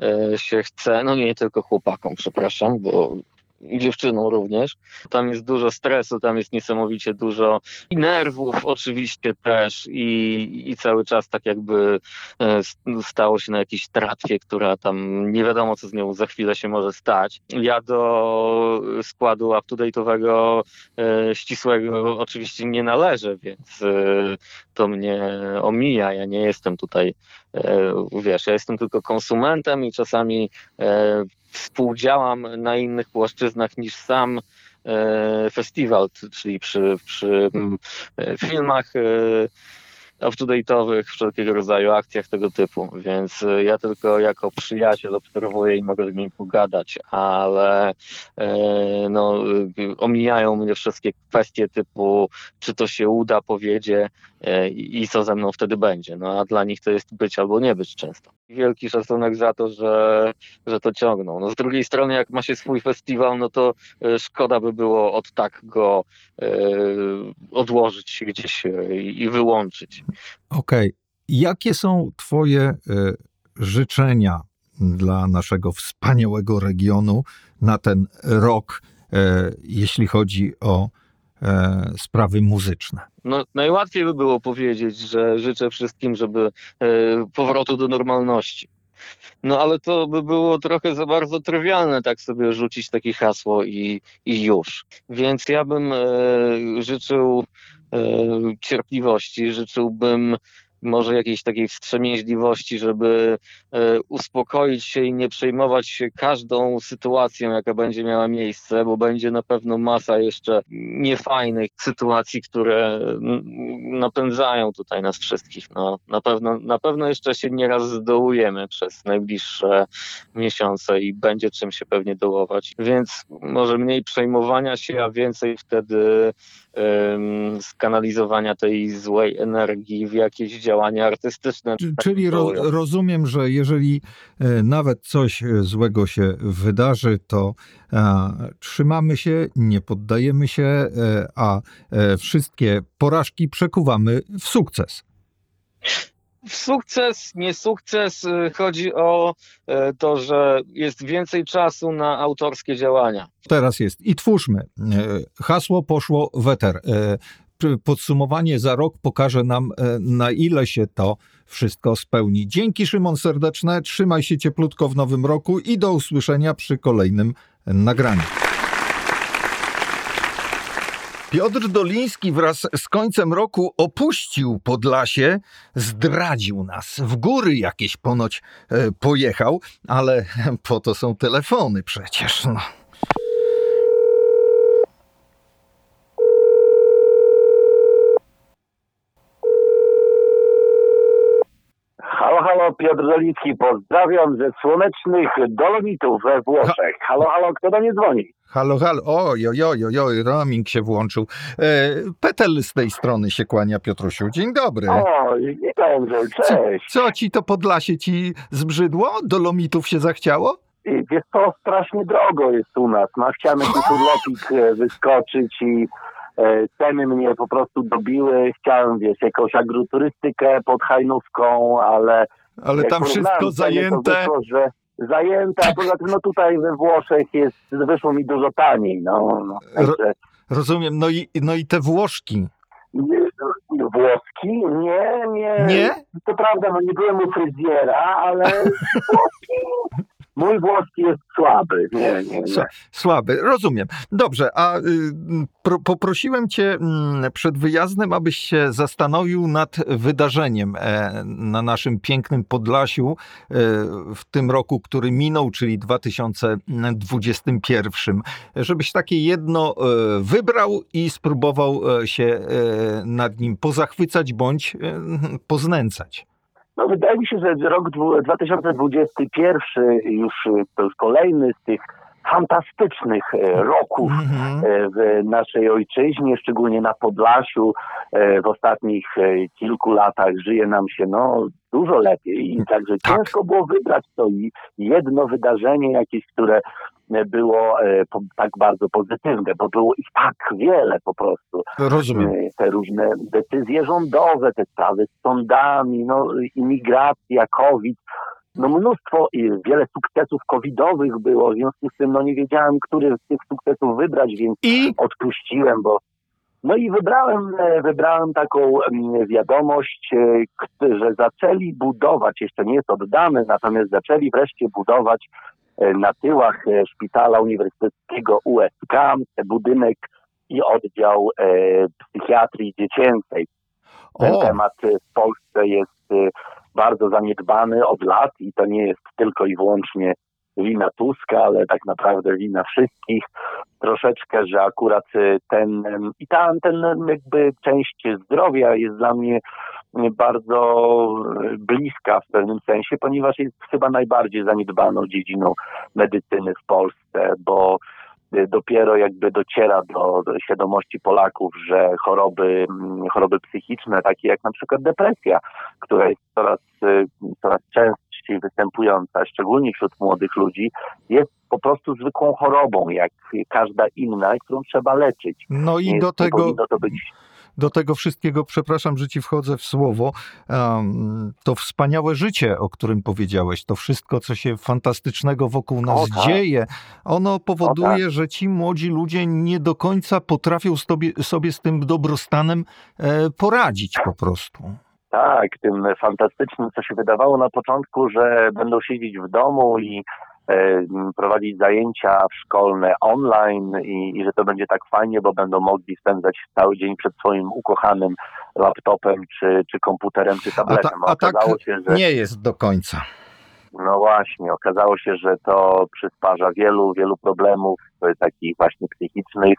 e, się chce, no nie tylko chłopakom, przepraszam, bo i dziewczynom również. Tam jest dużo stresu, tam jest niesamowicie dużo i nerwów oczywiście też i, i cały czas tak jakby e, stało się na jakiejś tratwie, która tam nie wiadomo co z nią za chwilę się może stać. Ja do składu up-to-date'owego e, ścisłego oczywiście nie należę, więc e, to mnie omija. Ja nie jestem tutaj, wiesz, ja jestem tylko konsumentem i czasami współdziałam na innych płaszczyznach niż sam e, festiwal, czyli przy, przy mm, e, filmach e, up-to-date'owych, wszelkiego rodzaju akcjach tego typu, więc e, ja tylko jako przyjaciel obserwuję i mogę z nimi pogadać, ale e, no, e, omijają mnie wszystkie kwestie typu, czy to się uda, powiedzie e, i co ze mną wtedy będzie. No a dla nich to jest być albo nie być często. Wielki szacunek za to, że, że to ciągną. No z drugiej strony, jak ma się swój festiwal, no to e, szkoda by było od tak go odłożyć gdzieś i wyłączyć. Okej. Jakie są Twoje y, życzenia dla naszego wspaniałego regionu na ten rok, e, jeśli chodzi o e, sprawy muzyczne? No, najłatwiej by było powiedzieć, że życzę wszystkim, żeby e, powrotu do normalności. No ale to by było trochę za bardzo trywialne, tak sobie rzucić takie hasło i, i już. Więc ja bym e, życzył e, cierpliwości, życzyłbym może jakiejś takiej wstrzemięźliwości, żeby e, uspokoić się i nie przejmować się każdą sytuacją, jaka będzie miała miejsce, bo będzie na pewno masa jeszcze niefajnych sytuacji, które napędzają tutaj nas wszystkich. No, na, pewno, na pewno jeszcze się nieraz zdołujemy przez najbliższe miesiące i będzie czym się pewnie dołować. Więc może mniej przejmowania się, a więcej wtedy skanalizowania tej złej energii w jakieś działania artystyczne. Czyli ro, rozumiem, że jeżeli e, nawet coś e, złego się wydarzy, to a, trzymamy się, nie poddajemy się, e, a wszystkie porażki przekuwamy w sukces sukces, nie sukces, y, chodzi o e, to, że jest więcej czasu na autorskie działania. Teraz jest i twórzmy. E, hasło poszło weter. Podsumowanie za rok pokaże nam, na ile się to wszystko spełni. Dzięki Szymon serdeczne, trzymaj się cieplutko w nowym roku i do usłyszenia przy kolejnym nagraniu. Piotr Doliński wraz z końcem roku opuścił Podlasie, zdradził nas. W góry jakieś ponoć e, pojechał, ale po to są telefony przecież. No. Halo, halo, Piotr Doliński, pozdrawiam ze słonecznych Dolomitów we Włoszech. Halo, halo, kto do mnie dzwoni? Halo, halo, oj, oj, oj, oj, roaming się włączył. E, Petel z tej strony się kłania, Piotrusiu. Dzień dobry. O, witam, cześć. Co, co ci to Podlasie ci zbrzydło? Dolomitów się zachciało? Wiesz co, strasznie drogo jest u nas. Ma chciałem jakiś urlopik e, wyskoczyć i e, ceny mnie po prostu dobiły. Chciałem, wiesz, jakąś agroturystykę pod Hajnówką, ale... Ale tam wszystko zajęte. Wyszło, że zajęte, a poza tym no tutaj we Włoszech jest, wyszło mi dużo taniej. No, no także... Rozumiem, no i, no i te Włoszki. Włoski? Nie, nie. Nie? To prawda, no nie byłem u fryzjera, ale Włoski Mój włoski jest słaby. Nie, nie, nie. Słaby, rozumiem. Dobrze, a y, pro, poprosiłem cię mm, przed wyjazdem, abyś się zastanowił nad wydarzeniem e, na naszym pięknym Podlasiu e, w tym roku, który minął, czyli 2021. Żebyś takie jedno e, wybrał i spróbował się nad nim pozachwycać bądź poznęcać. No wydaje mi się, że rok 2021 już to już kolejny z tych fantastycznych e, roków mm-hmm. w naszej ojczyźnie, szczególnie na Podlasiu. E, w ostatnich kilku latach żyje nam się no, dużo lepiej i także tak. ciężko było wybrać to jedno wydarzenie jakieś, które było e, tak bardzo pozytywne, bo było ich tak wiele po prostu. Rozumiem. E, te różne decyzje rządowe, te sprawy z sądami, no, imigracja, COVID, no mnóstwo i wiele sukcesów covidowych było, w związku z tym no nie wiedziałem, który z tych sukcesów wybrać, więc I? odpuściłem, bo no i wybrałem, e, wybrałem taką wiadomość, że zaczęli budować, jeszcze nie jest oddane, natomiast zaczęli wreszcie budować E, na tyłach e, szpitala uniwersyteckiego USK budynek i oddział e, psychiatrii dziecięcej. Ten o. temat w Polsce jest bardzo zaniedbany od lat i to nie jest tylko i wyłącznie wina Tuska, ale tak naprawdę wina wszystkich. Troszeczkę, że akurat ten i ta ten jakby część zdrowia jest dla mnie bardzo bliska w pewnym sensie, ponieważ jest chyba najbardziej zaniedbaną dziedziną medycyny w Polsce, bo dopiero jakby dociera do, do świadomości Polaków, że choroby, choroby psychiczne, takie jak na przykład depresja, która jest coraz, coraz częściej występująca, szczególnie wśród młodych ludzi, jest po prostu zwykłą chorobą, jak każda inna, którą trzeba leczyć. No i Nie do tego. do tego wszystkiego, przepraszam, że ci wchodzę w słowo, to wspaniałe życie, o którym powiedziałeś, to wszystko, co się fantastycznego wokół nas O, tak. dzieje, ono powoduje, O, tak. że ci młodzi ludzie nie do końca potrafią sobie, sobie z tym dobrostanem e, poradzić po prostu. Tak, tym fantastycznym, co się wydawało na początku, że będą siedzieć w domu i e, prowadzić zajęcia szkolne online i, i że to będzie tak fajnie, bo będą mogli spędzać cały dzień przed swoim ukochanym laptopem, czy, czy komputerem, czy A, ta, tabletem. a tak okazało się, że nie jest do końca. no właśnie, okazało się, że to przysparza wielu, wielu problemów takich właśnie psychicznych.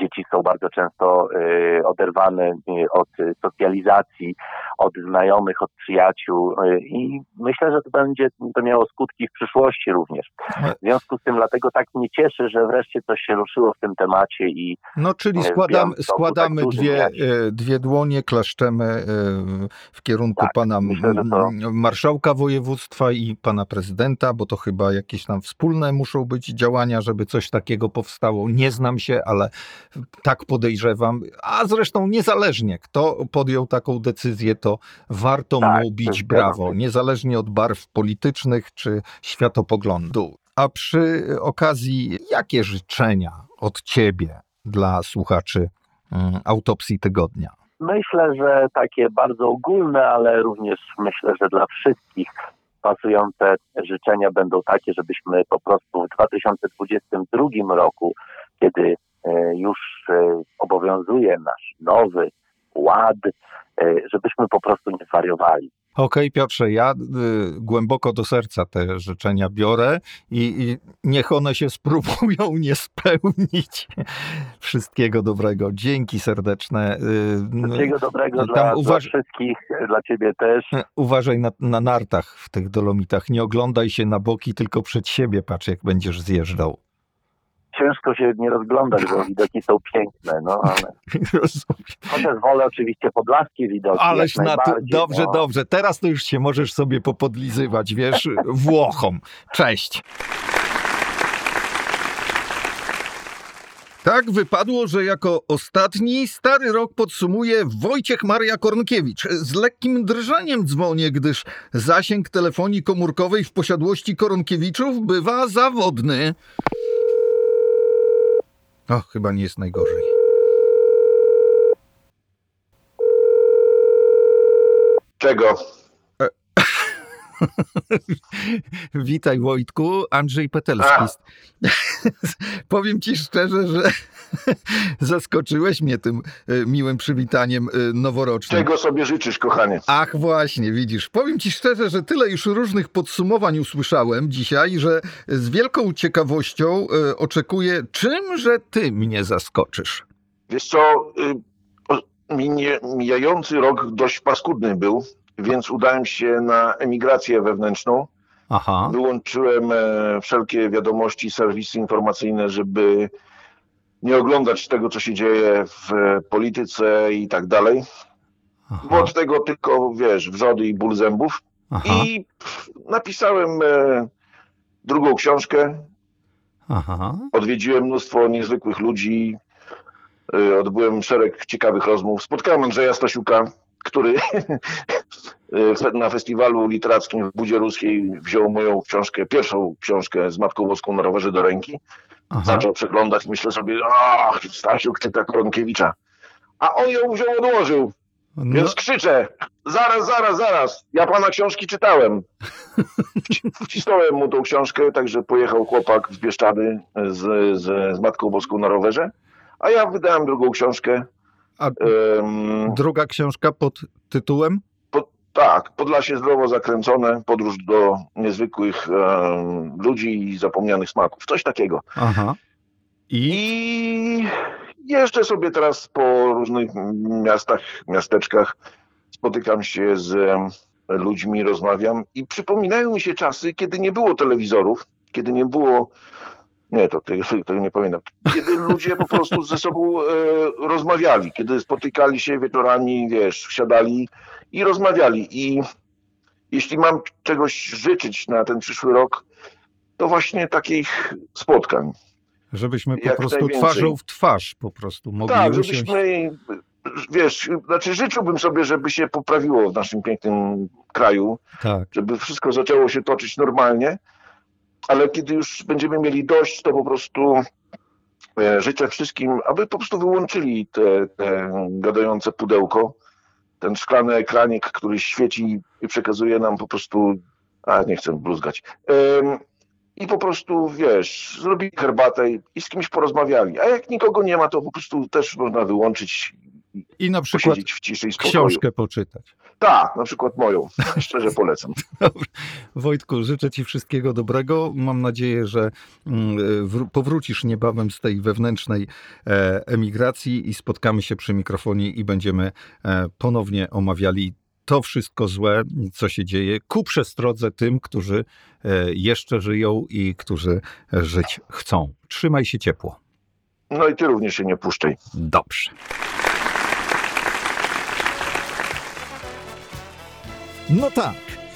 Dzieci są bardzo często e, oderwane e, od socjalizacji, od znajomych, od przyjaciół e, i myślę, że to będzie to miało skutki w przyszłości również. W związku z tym dlatego tak mnie cieszy, że wreszcie coś się ruszyło w tym temacie i No, czyli składam, składamy tak dwie, dwie dłonie, klaszczemy w kierunku Tak, pana myślę, to- marszałka województwa i pana prezydenta, bo to chyba jakieś tam wspólne muszą być działania, żeby coś takiego powstało. Nie znam się, ale tak podejrzewam. A zresztą niezależnie, kto podjął taką decyzję, to warto Tak, mu bić brawo, niezależnie od barw politycznych czy światopoglądu. A przy okazji, jakie życzenia od ciebie dla słuchaczy mm, autopsji tygodnia? Myślę, że takie bardzo ogólne, ale również myślę, że dla wszystkich pasujące życzenia będą takie, żebyśmy po prostu w 2022 roku, kiedy e, już e, obowiązuje nasz nowy ład, e, żebyśmy po prostu nie zwariowali. Okej, Piotrze, ja y, głęboko do serca te życzenia biorę i, i niech one się spróbują nie spełnić. Wszystkiego dobrego. Dzięki serdeczne. Y, Wszystkiego dobrego dla, uważ- dla wszystkich, dla ciebie też. Uważaj na, na nartach w tych dolomitach. Nie oglądaj się na boki, tylko przed siebie patrz, jak będziesz zjeżdżał. Ciężko się nie rozglądać, bo widoki są piękne, no ale chociaż wolę oczywiście podlaskie widoki. Ależ jak na to, dobrze, no. dobrze. Teraz to już się możesz sobie popodlizywać, wiesz, Włochom. Cześć. Tak wypadło, że jako ostatni stary rok podsumuje Wojciech Maria Kornkiewicz. Z lekkim drżeniem dzwonię, gdyż zasięg telefonii komórkowej w posiadłości Koronkiewiczów bywa zawodny. O, chyba nie jest najgorzej. Czego? Witaj Wojtku, Andrzej Petelski. Powiem ci szczerze, że zaskoczyłeś mnie tym y, miłym przywitaniem y, noworocznym. Czego sobie życzysz, kochanie? Ach, właśnie, widzisz. Powiem ci szczerze, że tyle już różnych podsumowań usłyszałem dzisiaj, że z wielką ciekawością y, oczekuję, czymże ty mnie zaskoczysz. Wiesz co, y, mijający rok dość paskudny był, więc udałem się na emigrację wewnętrzną. Aha. Wyłączyłem e, wszelkie wiadomości, serwisy informacyjne, żeby nie oglądać tego, co się dzieje w e, polityce i tak dalej. Bo Aha. od tego tylko, wiesz, wrzody i ból zębów. Aha. I napisałem e, drugą książkę, Aha. Odwiedziłem mnóstwo niezwykłych ludzi, odbyłem szereg ciekawych rozmów. Spotkałem Andrzeja Stasiuka, który fe- na festiwalu literackim w Budzie Ruskiej wziął moją książkę, pierwszą książkę z Matką Boską na rowerze do ręki. Aha. Zaczął przeglądać, myślę sobie, ach, Stasiuk czyta Koronkiewicza. A on ją wziął, odłożył. No, Więc krzyczę, zaraz, zaraz, zaraz, ja pana książki czytałem. Wci- Wcisnąłem mu tą książkę, także pojechał chłopak w Bieszczady z, z, z Matką Boską na rowerze, a ja wydałem drugą książkę. A em, druga książka pod tytułem? po, tak, Podlasie zdrowo zakręcone, podróż do niezwykłych em, ludzi i zapomnianych smaków, coś takiego. Aha. I? I jeżdżę sobie teraz po różnych miastach, miasteczkach, spotykam się z ludźmi, rozmawiam i przypominają mi się czasy, kiedy nie było telewizorów, kiedy nie było. Nie, to tego, tego nie pamiętam. Kiedy ludzie po prostu ze sobą e, rozmawiali, kiedy spotykali się wieczorami, wiesz, siadali i rozmawiali. I jeśli mam czegoś życzyć na ten przyszły rok, to właśnie takich spotkań. Żebyśmy po prostu twarzą w twarz po prostu mogli Tak, usiąść. żebyśmy wiesz, znaczy życzyłbym sobie, żeby się poprawiło w naszym pięknym kraju, Tak. żeby wszystko zaczęło się toczyć normalnie, ale kiedy już będziemy mieli dość, to po prostu e, życzę wszystkim, aby po prostu wyłączyli te, te gadające pudełko, ten szklany ekranik, który świeci i przekazuje nam po prostu, a nie chcę bluzgać, i po prostu, wiesz, zrobili herbatę i z kimś porozmawiali, a jak nikogo nie ma, to po prostu też można wyłączyć I na przykład w ciszy i spokoju. książkę poczytać. Tak, na przykład moją. Szczerze polecam. Wojtku, życzę Ci wszystkiego dobrego. Mam nadzieję, że mm, wró- powrócisz niebawem z tej wewnętrznej e, emigracji i spotkamy się przy mikrofonie i będziemy e, ponownie omawiali to wszystko złe, co się dzieje, ku przestrodze tym, którzy e, jeszcze żyją i którzy żyć chcą. Trzymaj się ciepło. No i ty również się nie puszczaj. Dobrze. No tak.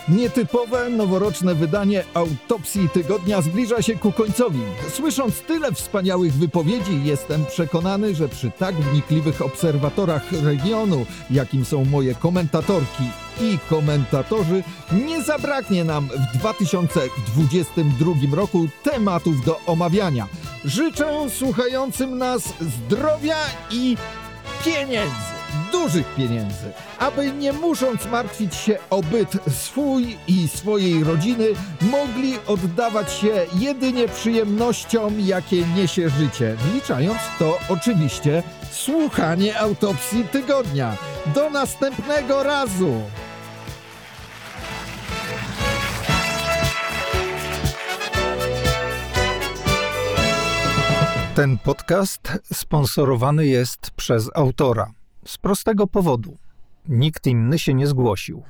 Nietypowe, noworoczne wydanie autopsji tygodnia zbliża się ku końcowi. Słysząc tyle wspaniałych wypowiedzi, jestem przekonany, że przy tak wnikliwych obserwatorach regionu, jakim są moje komentatorki i komentatorzy, nie zabraknie nam w 2022 roku tematów do omawiania. Życzę słuchającym nas zdrowia i pieniędzy, dużych pieniędzy, aby nie musząc martwić się o byt swój i swojej rodziny, mogli oddawać się jedynie przyjemnościom, jakie niesie życie, wliczając to oczywiście słuchanie autopsji tygodnia. Do następnego razu! Ten podcast sponsorowany jest przez autora. Z prostego powodu. Nikt inny się nie zgłosił.